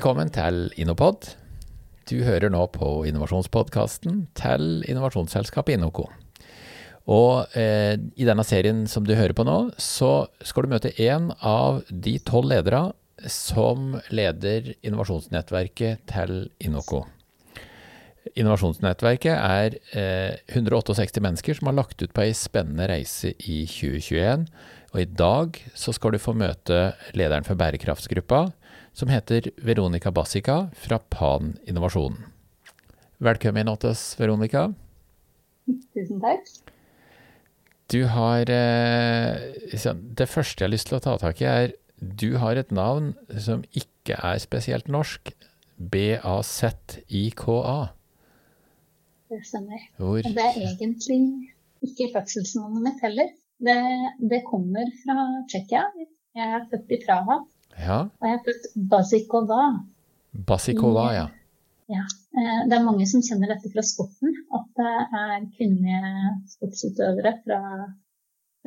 Velkommen til Innopod. Du hører nå på innovasjonspodkasten til innovasjonsselskapet Innoco. Og eh, i denne serien som du hører på nå, så skal du møte en av de tolv ledere som leder innovasjonsnettverket til Innoco. Innovasjonsnettverket er eh, 168 mennesker som har lagt ut på ei spennende reise i 2021. Og i dag så skal du få møte lederen for bærekraftsgruppa, som heter Veronica Bassica fra Pan Innovasjon. Velkommen til oss, Veronica. Tusen takk. Du har eh, Det første jeg har lyst til å ta tak i, er du har et navn som ikke er spesielt norsk. B-A-Z-I-K-A. Det stemmer. Hvor? Det er egentlig ikke fødselsnavnet mitt heller. Det, det kommer fra Tsjekkia. Jeg er født i Praha. Ja. Og jeg har født Basikova. Basikova, ja. Ja. Eh, Det er mange som kjenner dette fra sporten. At det er kvinnelige sportsutøvere fra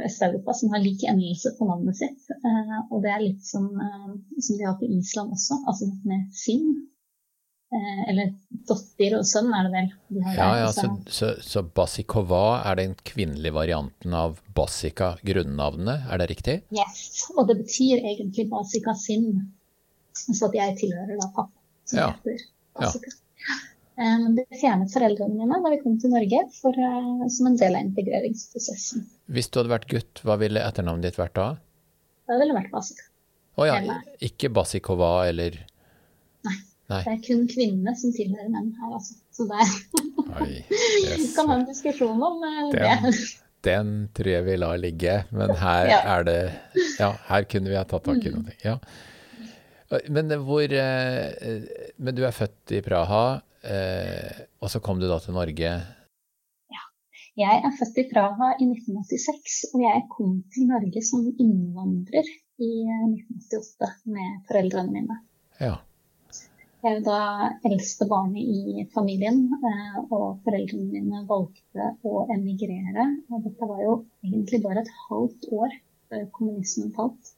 Øst-Europa som har lik endelse på navnet sitt. Eh, Og det er litt som, eh, som de har på Island også, altså med Sinn. Eh, Eller datter og sønn er det vel. De Ja, ja, Så- så, så, Basikova er den kvinnelige varianten av Basika, grunnavnet, er det riktig? Yes, og det betyr egentlig Basika sin. Så at jeg tilhører da pappa, som Ja. heter Basika. Ja. Det fjernet foreldrene mine da vi kom til Norge for, eh, som en del av integreringsprosessen. Hvis du hadde vært gutt, hva ville etternavnet ditt vært da? Da ville vært Basika. Å ja, ikke Basikova eller Nei. Det er kun kvinnene som tilhører menn her, altså. Så det Oi, yes. kan ha en diskusjon om det. Den- det. Den tror jeg vi lar ligge, men her Ja. er det Ja, her kunne vi ha tatt tak i Mm. noe. Ja. Men hvor eh, Men du er født i Praha, eh, og så kom du da til Norge. Ja. Jeg er født i Praha i 1986, og jeg kom til Norge som innvandrer i eh, 1988 med foreldrene mine. Ja. Jeg er jo da eldste barnet i familien, eh, og foreldrene mine valgte å emigrere. Og dette var jo egentlig bare et halvt år før kommunismen falt.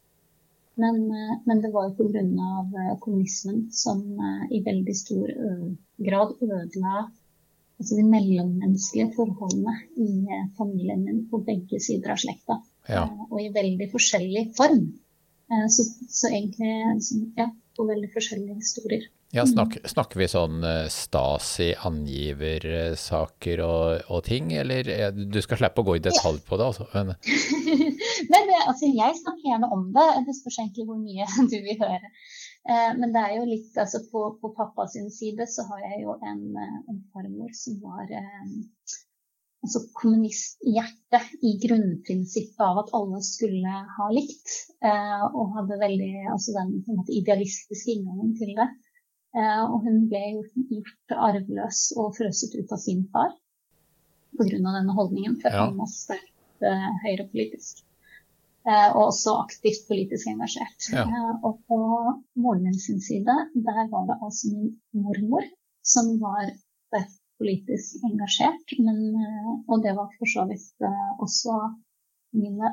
Men, eh, men det var jo pga. eh, kommunismen som i veldig stor grad ødela altså de mellommenneskelige forholdene i familien min på begge sider av slekta. ja. Og i veldig forskjellig form. Så, så egentlig ja, på veldig forskjellige historier. Ja snak, snakker vi sånn eh, Stasi, angiversaker og, og ting, eller eh, du skal slippe å gå i detalj på det, altså. Men, Nei, det, altså, jeg snakker gjerne om det. Det spørs egentlig hvor mye du vil høre. Eh, Men det er jo litt altså På, på pappa sin side så har jeg jo en, eh, en farmor som var eh, altså kommunisthjerte i grunnprinsippet av at alle skulle ha likt. eh, Og hadde veldig altså den måte, idealistiske inngangen til det. Eh, Og hun ble gjort, arveløs og frøset ut av sin far pga. denne holdningen, for Ja. han var sterkt eh, høyrepolitisk. Eh, og også aktivt politisk engasjert. Ja. Og på moren min sin side, der var det altså min mormor som var sterkt politisk engasjert. Men, og det var for så vidt også mine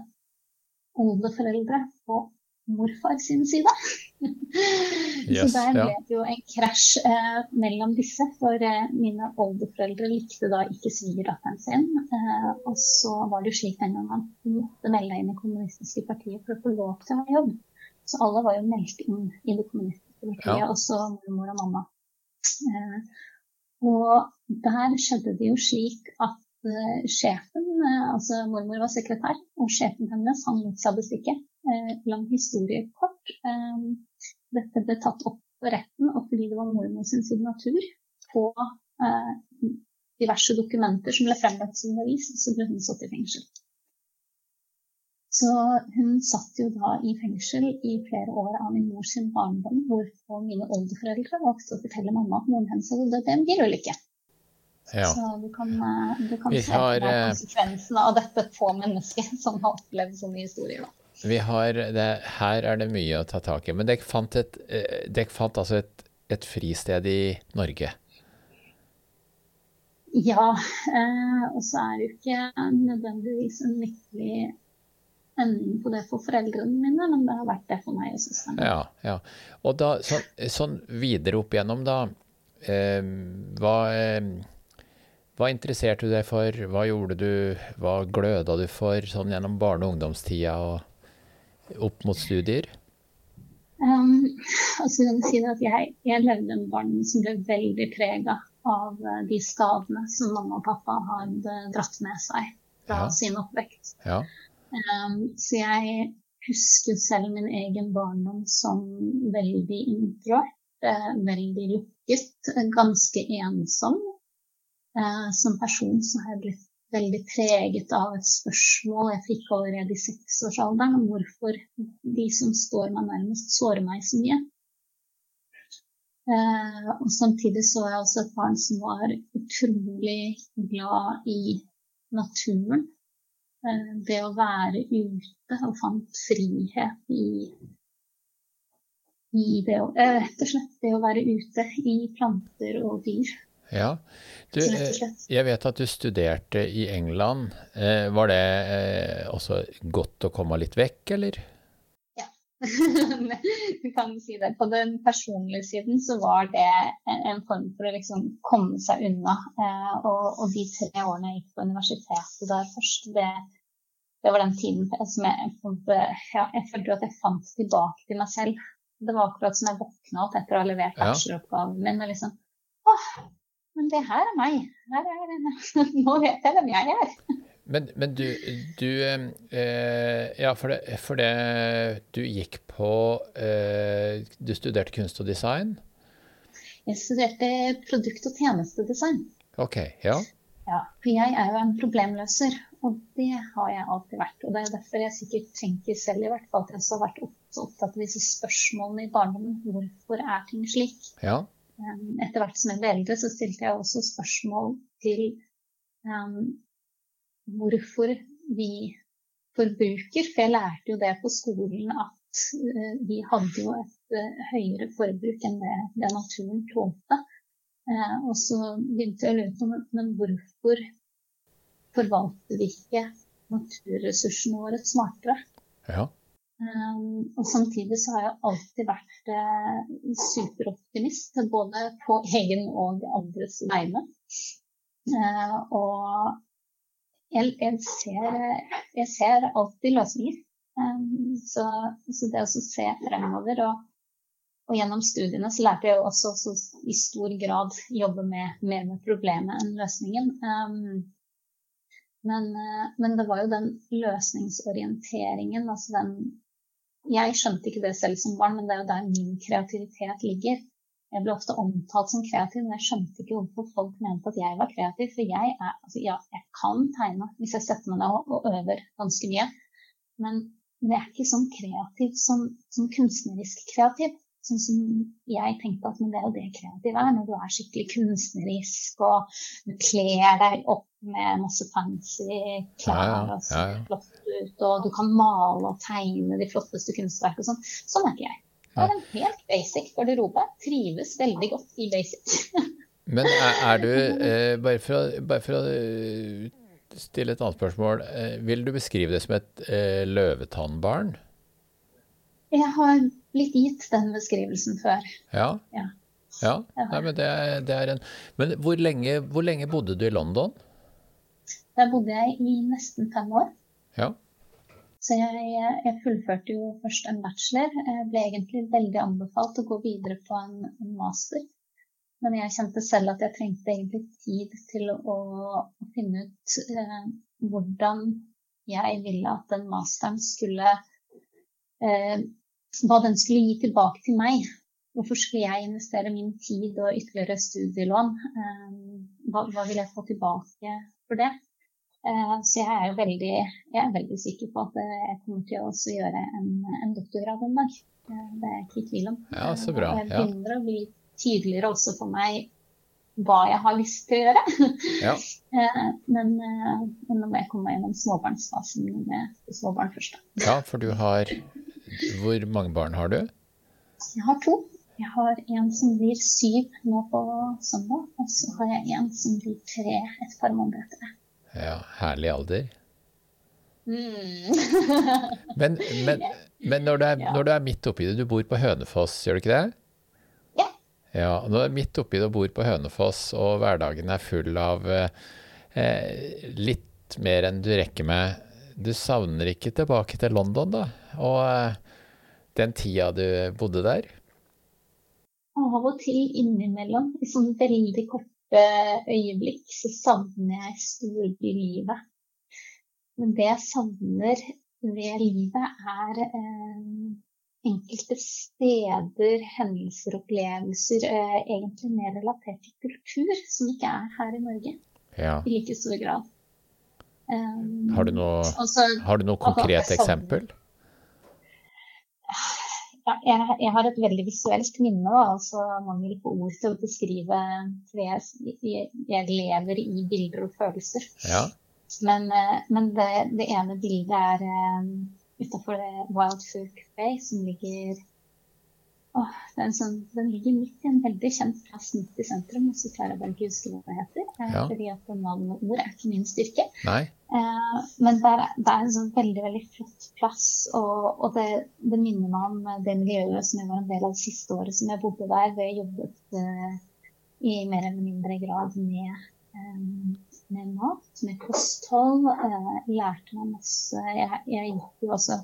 oldeforeldre på morfar sin side. Yes, så der ble det jo en krasj eh, mellom disse, for eh, mine oldeforeldre likte da ikke svigerdatteren sin. Eh, og så var det jo slik den gangen at du måtte melde inn i kommunistiske partiet for å få lov til å ha jobb. Så alle var jo meldt inn i det kommunistiske partiet, Ja. også mormor og mamma. Eh, og der skjedde det jo slik at eh, sjefen, eh, altså mormor var sekretær, og sjefen hennes han lot seg bestikke. Eh, lang historie kort. Eh, dette ble tatt opp på retten, og fordi det var mormor sin signatur på eh, diverse dokumenter som ble fremlagt som bevis, så ble hun satt i fengsel. Så hun satt jo da i fengsel i flere år av min mors barndom, hvorfor mine oldeforeldre valgte å fortelle mamma at moren hennes hadde dødd i en bilulykke. ja. Så du kan, du kan se har, konsekvensene av dette på mennesket som har opplevd sånne historier. Da. Vi har, det, her er det mye å ta tak i, men dere fant, et, eh, dere fant altså et, et fristed i Norge. Ja, eh, og så er det jo ikke nødvendigvis en lykkelig ending på det for foreldrene mine, men det har vært det for meg og søsteren. Ja, ja. Og da, så, sånn videre opp igjennom, da. Eh, hva, eh, hva interesserte du deg for? Hva gjorde du? Hva gløda du for sånn gjennom barne- og ungdomstida og opp mot studier? Um, altså, jeg, jeg, jeg levde en barn som ble veldig prega av eh, de skadene som mamma og pappa hadde dratt med seg fra Ja. sin oppvekst. Ja. Um, så jeg husker selv min egen barndom som veldig introvert, eh, veldig lukket, ganske ensom. Uh, som person så har jeg blitt veldig preget av et spørsmål jeg fikk allerede i seksårsalderen, om hvorfor de som står meg nærmest, sårer meg så mye. Eh, og samtidig så jeg også et barn som var utrolig glad i naturen. Eh, det å være ute og fant frihet i, i det å eh, og slett det å være ute i planter og dyr. Ja. Du, eh, jeg vet at du studerte i England. Eh, var det eh, også godt å komme litt vekk, eller? Ja, du kan si det. På den personlige siden så var det en form for å liksom komme seg unna. Og, og de tre årene jeg gikk på universitetet der først, det, det var den tiden som jeg ja, Jeg følte at jeg fant tilbake til meg selv. Det var akkurat som jeg våkna opp etter å ha levert bacheloroppgaven min. og liksom Åh, men det her er meg. Her er, nå vet jeg hvem jeg er. Men, men du, du eh, Ja, for det, for det Du gikk på eh, Du studerte kunst og design? Jeg studerte produkt- og tjenestedesign. Ok, ja. Ja, for jeg er jo en problemløser, og det har jeg alltid vært. Og det er derfor jeg sikkert tenker selv i hvert fall at jeg også har vært opptatt av disse spørsmålene i barndommen. Hvorfor er ting slik? Ja. Etter hvert som jeg ble eldre, så stilte jeg også spørsmål til um, hvorfor vi forbruker. For jeg lærte jo det på skolen at uh, vi hadde jo et uh, høyere forbruk enn det, det naturen tålte. Uh, og så begynte jeg å lure på men hvorfor forvalter vi ikke naturressursene våre smartere? ja. Um, og samtidig så har jeg alltid vært eh, superoptimist, både på egen og andres vegne. Eh, og jeg, jeg, ser, jeg ser alltid løsninger. Så, så det å se fremover og, og gjennom studiene så lærte jeg også, så i stor grad jobbe med, mer med problemet enn løsningen. Men, eh, men det var jo den løsningsorienteringen, altså den Jeg skjønte ikke det selv som barn, men det er jo der min kreativitet ligger. Jeg ble ofte omtalt som kreativ, men jeg skjønte ikke hvorfor folk mente at jeg var kreativ. For jeg er Altså, ja, jeg kan tegne hvis jeg setter meg ned og, øver ganske mye. Men jeg er ikke sånn kreativ som, som kunstnerisk kreativ. Sånn som jeg tenkte at men det er jo det kreative er, når du er skikkelig kunstnerisk og du kler deg opp med masse fancy klær og ser flott ut, og du kan male og tegne de flotteste kunstverk og sånn. Sånn er ikke jeg. Det er en helt basic garderobe. Trives veldig godt i basic. Men er, er du eh, Bare for å, bare for å eh, stille et annet spørsmål. Eh, vil du beskrive det som et eh, løvetannbarn? Jeg har blitt gitt den beskrivelsen før. Ja? Ja. Ja, Nei, men det er, det er en Men hvor lenge, hvor lenge bodde du i London? Der bodde jeg i nesten fem år. Ja. Så jeg, jeg fullførte jo først en bachelor. Jeg ble egentlig veldig anbefalt å gå videre på en, en master. Men jeg kjente selv at jeg trengte egentlig tid til å, å finne ut eh, hvordan jeg ville at den masteren skulle eh, Hva den skulle gi tilbake til meg. Hvorfor skulle jeg investere min tid og ytterligere studielån? Eh, hva, hva vil jeg få tilbake for det? Eh, Så jeg er veldig, jeg er veldig sikker på at eh, jeg kommer til å også gjøre en, en doktorgrad en dag. Det er jeg ikke i tvil om. Ja, så bra, Og jeg ja. begynner å bli tydeligere også for meg hva jeg har lyst til å gjøre. Ja. Men, men nå må jeg komme meg gjennom småbarnsfasen med småbarn først. da. ja, for du har Hvor mange barn har du? Jeg har to. Jeg har en som blir syv nå på søndag, og så har jeg en som blir tre et par måneder etter det. Ja, herlig alder. Mm. men, men, men når, du er, når, du er, midt oppi det, du bor på Hønefoss, gjør du ikke det? Ja. ja når du er midt oppi det og bor på Hønefoss, og hverdagen er full av eh, litt mer enn du rekker med, du savner ikke tilbake til London, da? Og eh, den tida du bodde der? Av og til innimellom, i sånne veldig korte øyeblikk, så savner jeg storbylivet. Men det jeg savner ved livet, er eh, enkelte steder, hendelser, opplevelser, eh, egentlig mer relatert til kultur, som ikke er her i Norge ja. i like stor grad. Um, har, du noe, altså, har du noe konkret eksempel? ja, jeg, jeg, har et veldig visuelt minne, da, altså mangel på ord til å beskrive For jeg, jeg, lever i bilder og følelser. Ja. Men, eh, men det, det, ene bildet er um, utafor Wild Fook Bay, som ligger Åh, sånn, den ligger midt i en veldig kjent plass midt i sentrum, og så klarer jeg bare ikke huske hva det heter. Eh, ja. Fordi at navn og ord er ikke min styrke. Eh, men det er, det er, en sånn veldig veldig flott plass, og, og det, det, minner meg om det miljøet som jeg var en del av det siste året som jeg bodde der. Hvor jeg jobbet eh, i mer eller mindre grad med, eh, med mat, med kosthold. Eh, lærte meg masse. Jeg, jeg gikk jo også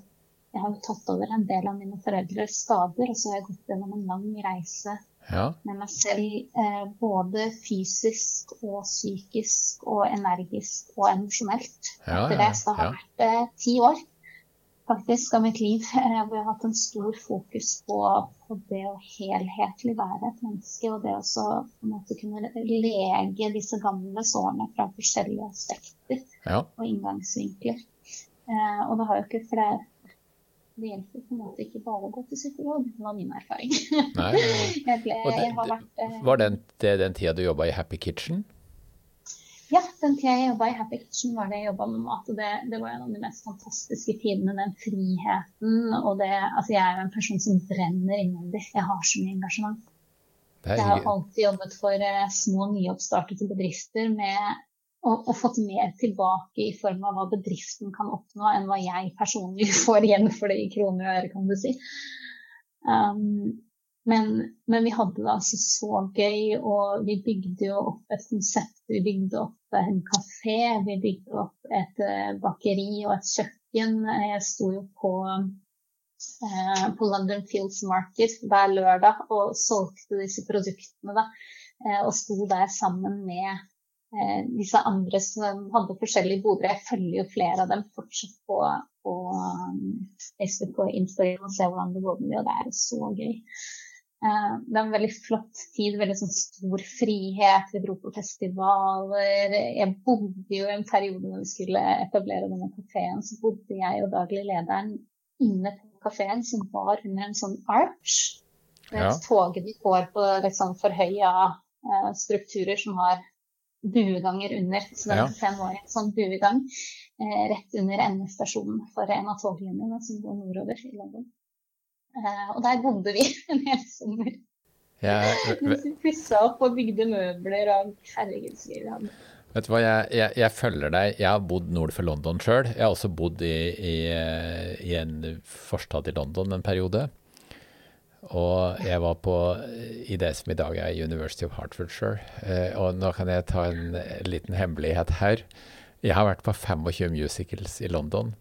jeg har jo tatt over en del av mine foreldres skader, og så har jeg gått gjennom en lang reise ja. med meg selv. Eh, både fysisk og psykisk og energisk og emosjonelt. Ja, Etter det så har vært eh, ti år faktisk av mitt liv hvor jeg har hatt en stor fokus på, på, det å helhetlig være et menneske. Og det å på en måte kunne lege disse gamle sårene fra forskjellige aspekter ja. og inngangsvinkler. Eh, og det har jo ikke flere det hjelper på en måte ikke bare å gå til psykolog, det var min erfaring. Nei, jeg ble, jeg vært, uh, var den, det den tida du jobba i Happy Kitchen? Ja, den tida jeg jobba i Happy Kitchen var det jeg jobba med mat. og det, det, var en av de mest fantastiske tidene. Den friheten og det Altså, jeg er jo en person som brenner innvendig. Jeg har så mye engasjement. Jeg har alltid jobbet for uh, små, nyoppstartede bedrifter med og, og, fått mer tilbake i form av hva bedriften kan oppnå, enn hva jeg personlig får igjen for det i kroner og øre, kan du si. Um, men, men, vi hadde det altså så gøy, og vi bygde jo opp et konsept. Vi bygde opp en kafé, vi bygde opp et uh, bakeri og et kjøkken. Jeg sto jo på, eh, på London Fields Market hver lørdag og solgte disse produktene. da, uh, Og sto der sammen med eh, disse andre som hadde forskjellige boder. Jeg følger jo flere av dem fortsatt på, på SVK Instagram og ser hvordan det går med dem, og det er så gøy. Eh, det er en veldig flott tid, veldig sånn stor frihet. Vi dro på festivaler. Jeg bodde jo en periode når vi skulle etablere denne kafeen, så bodde jeg og daglig lederen inne på kafeen som var under en sånn arch. Ja. Toget de går på litt sånn forhøya eh, strukturer som har bueganger under. Så det ja. fem år en sånn buegang eh, rett under endestasjonen for en av toglinjene som går nordover i London. Eh, og der bodde vi en hel sommer. Ja, vi pussa opp og bygde møbler og herregud, så gøy vi hadde. Vet du hva, jeg, jeg, jeg, følger deg. Jeg har bodd nord for London sjøl. Jeg har også bodd i, i, i en forstad i London en periode. Og jeg var på i det som i dag er University of Hertfordshire. Eh, og nå kan jeg ta en liten hemmelighet her. Jeg har vært på 25 musicals i London.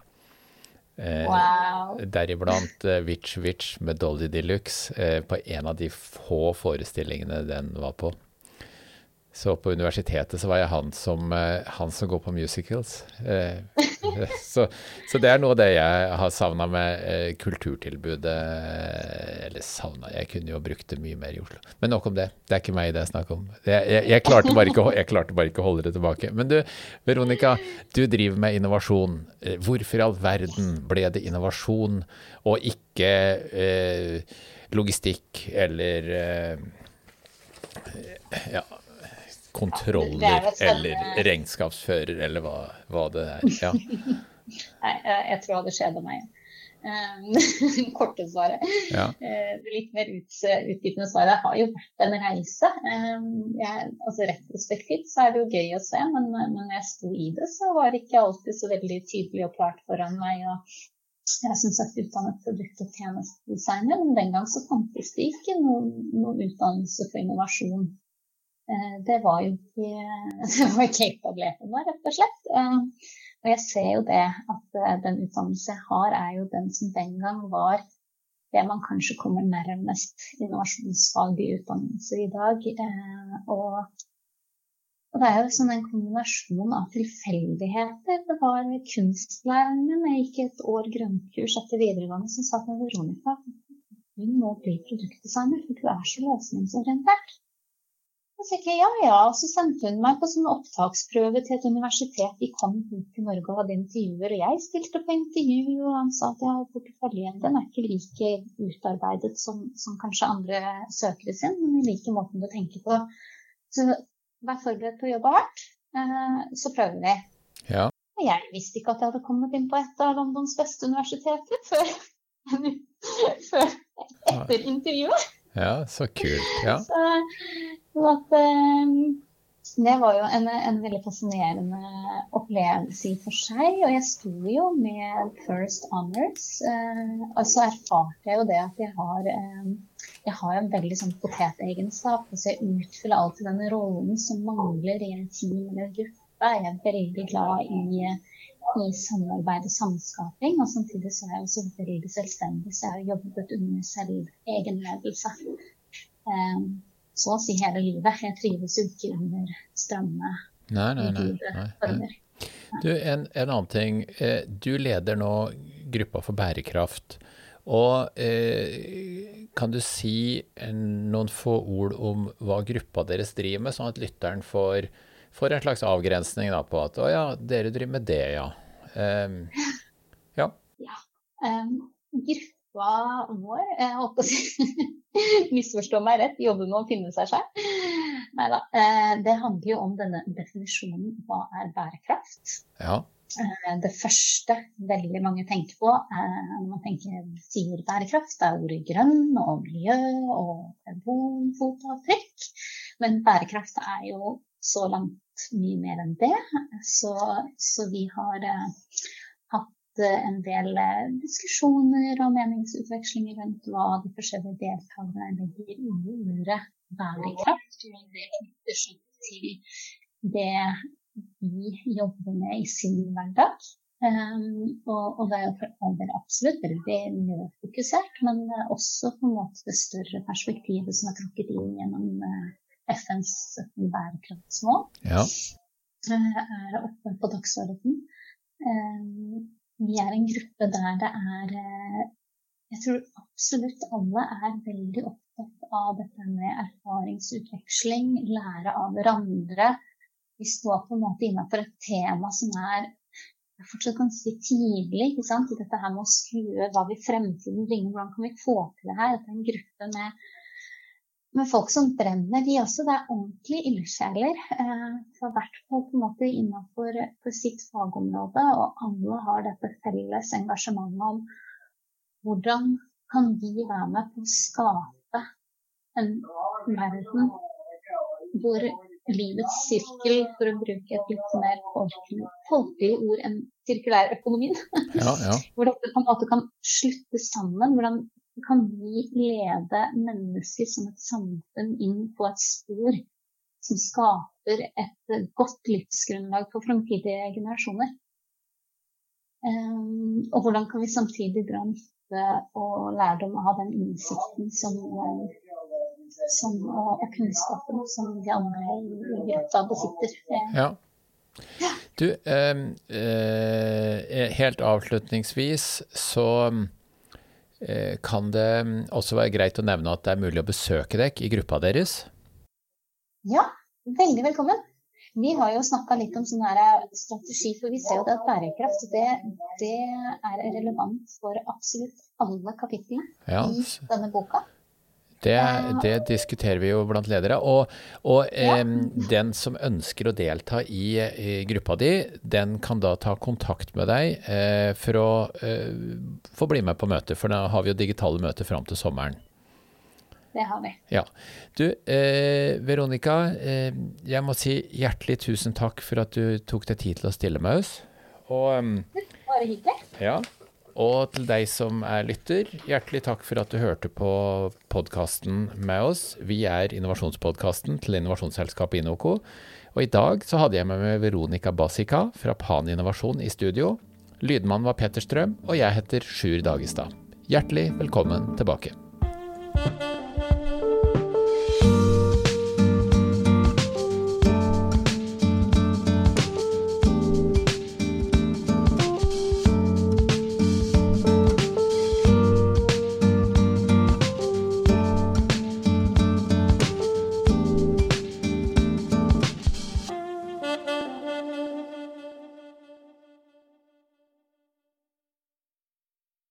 Eh, wow. Deriblant eh, Witch Witch med Dolly Deluxe eh, på en av de få forestillingene den var på. Så på universitetet så var jeg han som, eh, han som går på musicals. Eh, så, så, det er noe av det jeg har savna med eh, kulturtilbudet. Eller savna Jeg kunne jo brukt det mye mer i Oslo. Men nok om det. Det er ikke meg det er snakk om. Jeg, jeg, jeg, klarte ikke, jeg, klarte bare ikke, å holde det tilbake. Men du, Veronica, du driver med innovasjon. Hvorfor i all verden ble det innovasjon og ikke eh, logistikk eller eh, ja, kontroller eller regnskapsfører eller hva, hva det er. Ja. Nei, jeg tror det skjedde meg. Um, korte svaret. Ja. Uh, litt mer ut, utdypende svaret har jo vært en reise. Um, jeg, altså Retrospektivt så er det jo gøy å se, men, men når jeg sto i det, så var det ikke alltid så veldig tydelig og klart foran meg. og jeg er som sagt utdannet produkt- og tjenestedesigner, men den gang så fantes det ikke noen, noen utdannelse for innovasjon. Uh, det var jo ikke, ikke etablert ennå, rett og slett. Uh, og jeg ser jo det at eh, den utdannelse jeg har, er jo den som den gang var det man kanskje kommer nærmest innovasjonsfaglig utdannelse i dag. Eh, og, og det er jo sånn en kombinasjon av tilfeldigheter. Det var kunstlæreren min, jeg gikk et år grønnkurs etter videregående, som sa til Veronica du må bli produktdesigner, for du er så løsningsorientert. Så fikk jeg ja, ja, så sendte hun meg på sånn opptaksprøve til et universitet. De kom hit til Norge og hadde intervjuer, og jeg stilte på intervju, og han sa at ja, porteføljen den er ikke like utarbeidet som, som, kanskje andre søkere sin, men i like måten du tenker på. Så vær forberedt på å jobbe hardt, eh, så prøver vi. Ja. Og jeg visste ikke at jeg hadde kommet inn på et av Londons beste universiteter før, før etter intervjuet. Ja, så kult. Ja. Så, at, um, det var jo en, en, veldig fascinerende opplevelse i for seg. Og jeg sto jo med First Honors. Uh, og så erfarte jeg jo det at jeg har, um, jeg har en veldig sånn potetegenskap. Så jeg utfyller alltid den rollen som mangler i en team eller gruppe. Jeg er veldig glad i, i samarbeid og samskaping. Og samtidig så er jeg også veldig selvstendig, så jeg har jobbet under selv egenledelse. Um, så å si hele livet. Jeg trives jo ikke under stramme, nei, nei, nei, former. Du, en, en, annen ting. Eh, du leder nå gruppa for bærekraft. Og eh, kan du si noen få ord om hva gruppa deres driver med, sånn at lytteren får, får en slags avgrensning da, på at å ja, dere driver med det, ja. Um, ja. ja. Um, gruppa vår, jeg holdt å si Misforstå meg rett, jobber med å finne seg selv. Nei da. Eh, det handler jo om denne definisjonen hva er bærekraft. Ja. Eh, det første veldig mange tenker på eh, når man tenker, sier bærekraft, er ordet grønn og miljø og karbonfotavtrykk. Men bærekraft er jo så langt mye mer enn det. Så, så vi har hatt en del eh, diskusjoner og meningsutvekslinger rundt hva de forskjellige deltakerne legger i ordet bærekraft. Og det knytter seg til det de jobber med i sin hverdag. Um, og, og, det er jo absolutt veldig miljøfokusert, men også på en måte det større perspektivet som er trukket inn gjennom FNs bærekraftsmål. Ja. Uh, er oppe på dagsordenen. Um, vi er en gruppe der det er eh, Jeg tror absolutt alle er veldig opptatt av dette med erfaringsutveksling, lære av hverandre. Vi står på en måte innenfor et tema som er fortsatt ganske tidlig. sant? Dette her med å skue hva vil fremtiden bringe, hvordan kan vi få til det her? Dette er en gruppe med med folk som brenner, de også. Det er ordentlige ildsjeler. Eh, for hvert fall på en måte innenfor sitt fagområde. Og alle har dette felles engasjementet om hvordan kan vi være med på å skape en verden hvor livets sirkel, for å bruke et litt mer folkelig ord enn sirkulærøkonomien, ja, ja. hvor dette på en måte kan slutte sammen. Hvordan kan vi lede mennesker som et samfunn inn på et spor som skaper et godt livsgrunnlag for framtidige generasjoner. Um, og hvordan kan vi samtidig dra nytte og lærdom av den innsikten som, som, og, kunnskapen som de andre i gruppa besitter. Ja. Du, eh, eh, helt avslutningsvis så Eh, kan det mm, også være greit å nevne at det er mulig å besøke dere i gruppa deres? Ja, veldig velkommen. Vi har jo snakka litt om sånn her strategi, for vi ser jo at bærekraft det, det er relevant for absolutt alle kapitlene ja. i denne boka. Det, det, diskuterer vi jo blant ledere. Og, og ja. eh, den som ønsker å delta i, i, gruppa di, den kan da ta kontakt med deg eh, for å eh, få bli med på møtet. For da har vi jo digitale møter fram til sommeren. Det har vi. Ja. Du, eh, Veronica, eh, jeg må si hjertelig tusen takk for at du tok deg tid til å stille med oss. Og, Bare hyggelig. Ja. Og til deg som er lytter, hjertelig takk for at du hørte på podkasten med oss. Vi er innovasjonspodkasten til innovasjonsselskapet Inoco. Og i dag så hadde jeg med meg Veronica Basica fra Pan Innovasjon i studio. Lydmannen var Peter Strøm, og jeg heter Sjur Dagestad. Hjertelig velkommen tilbake.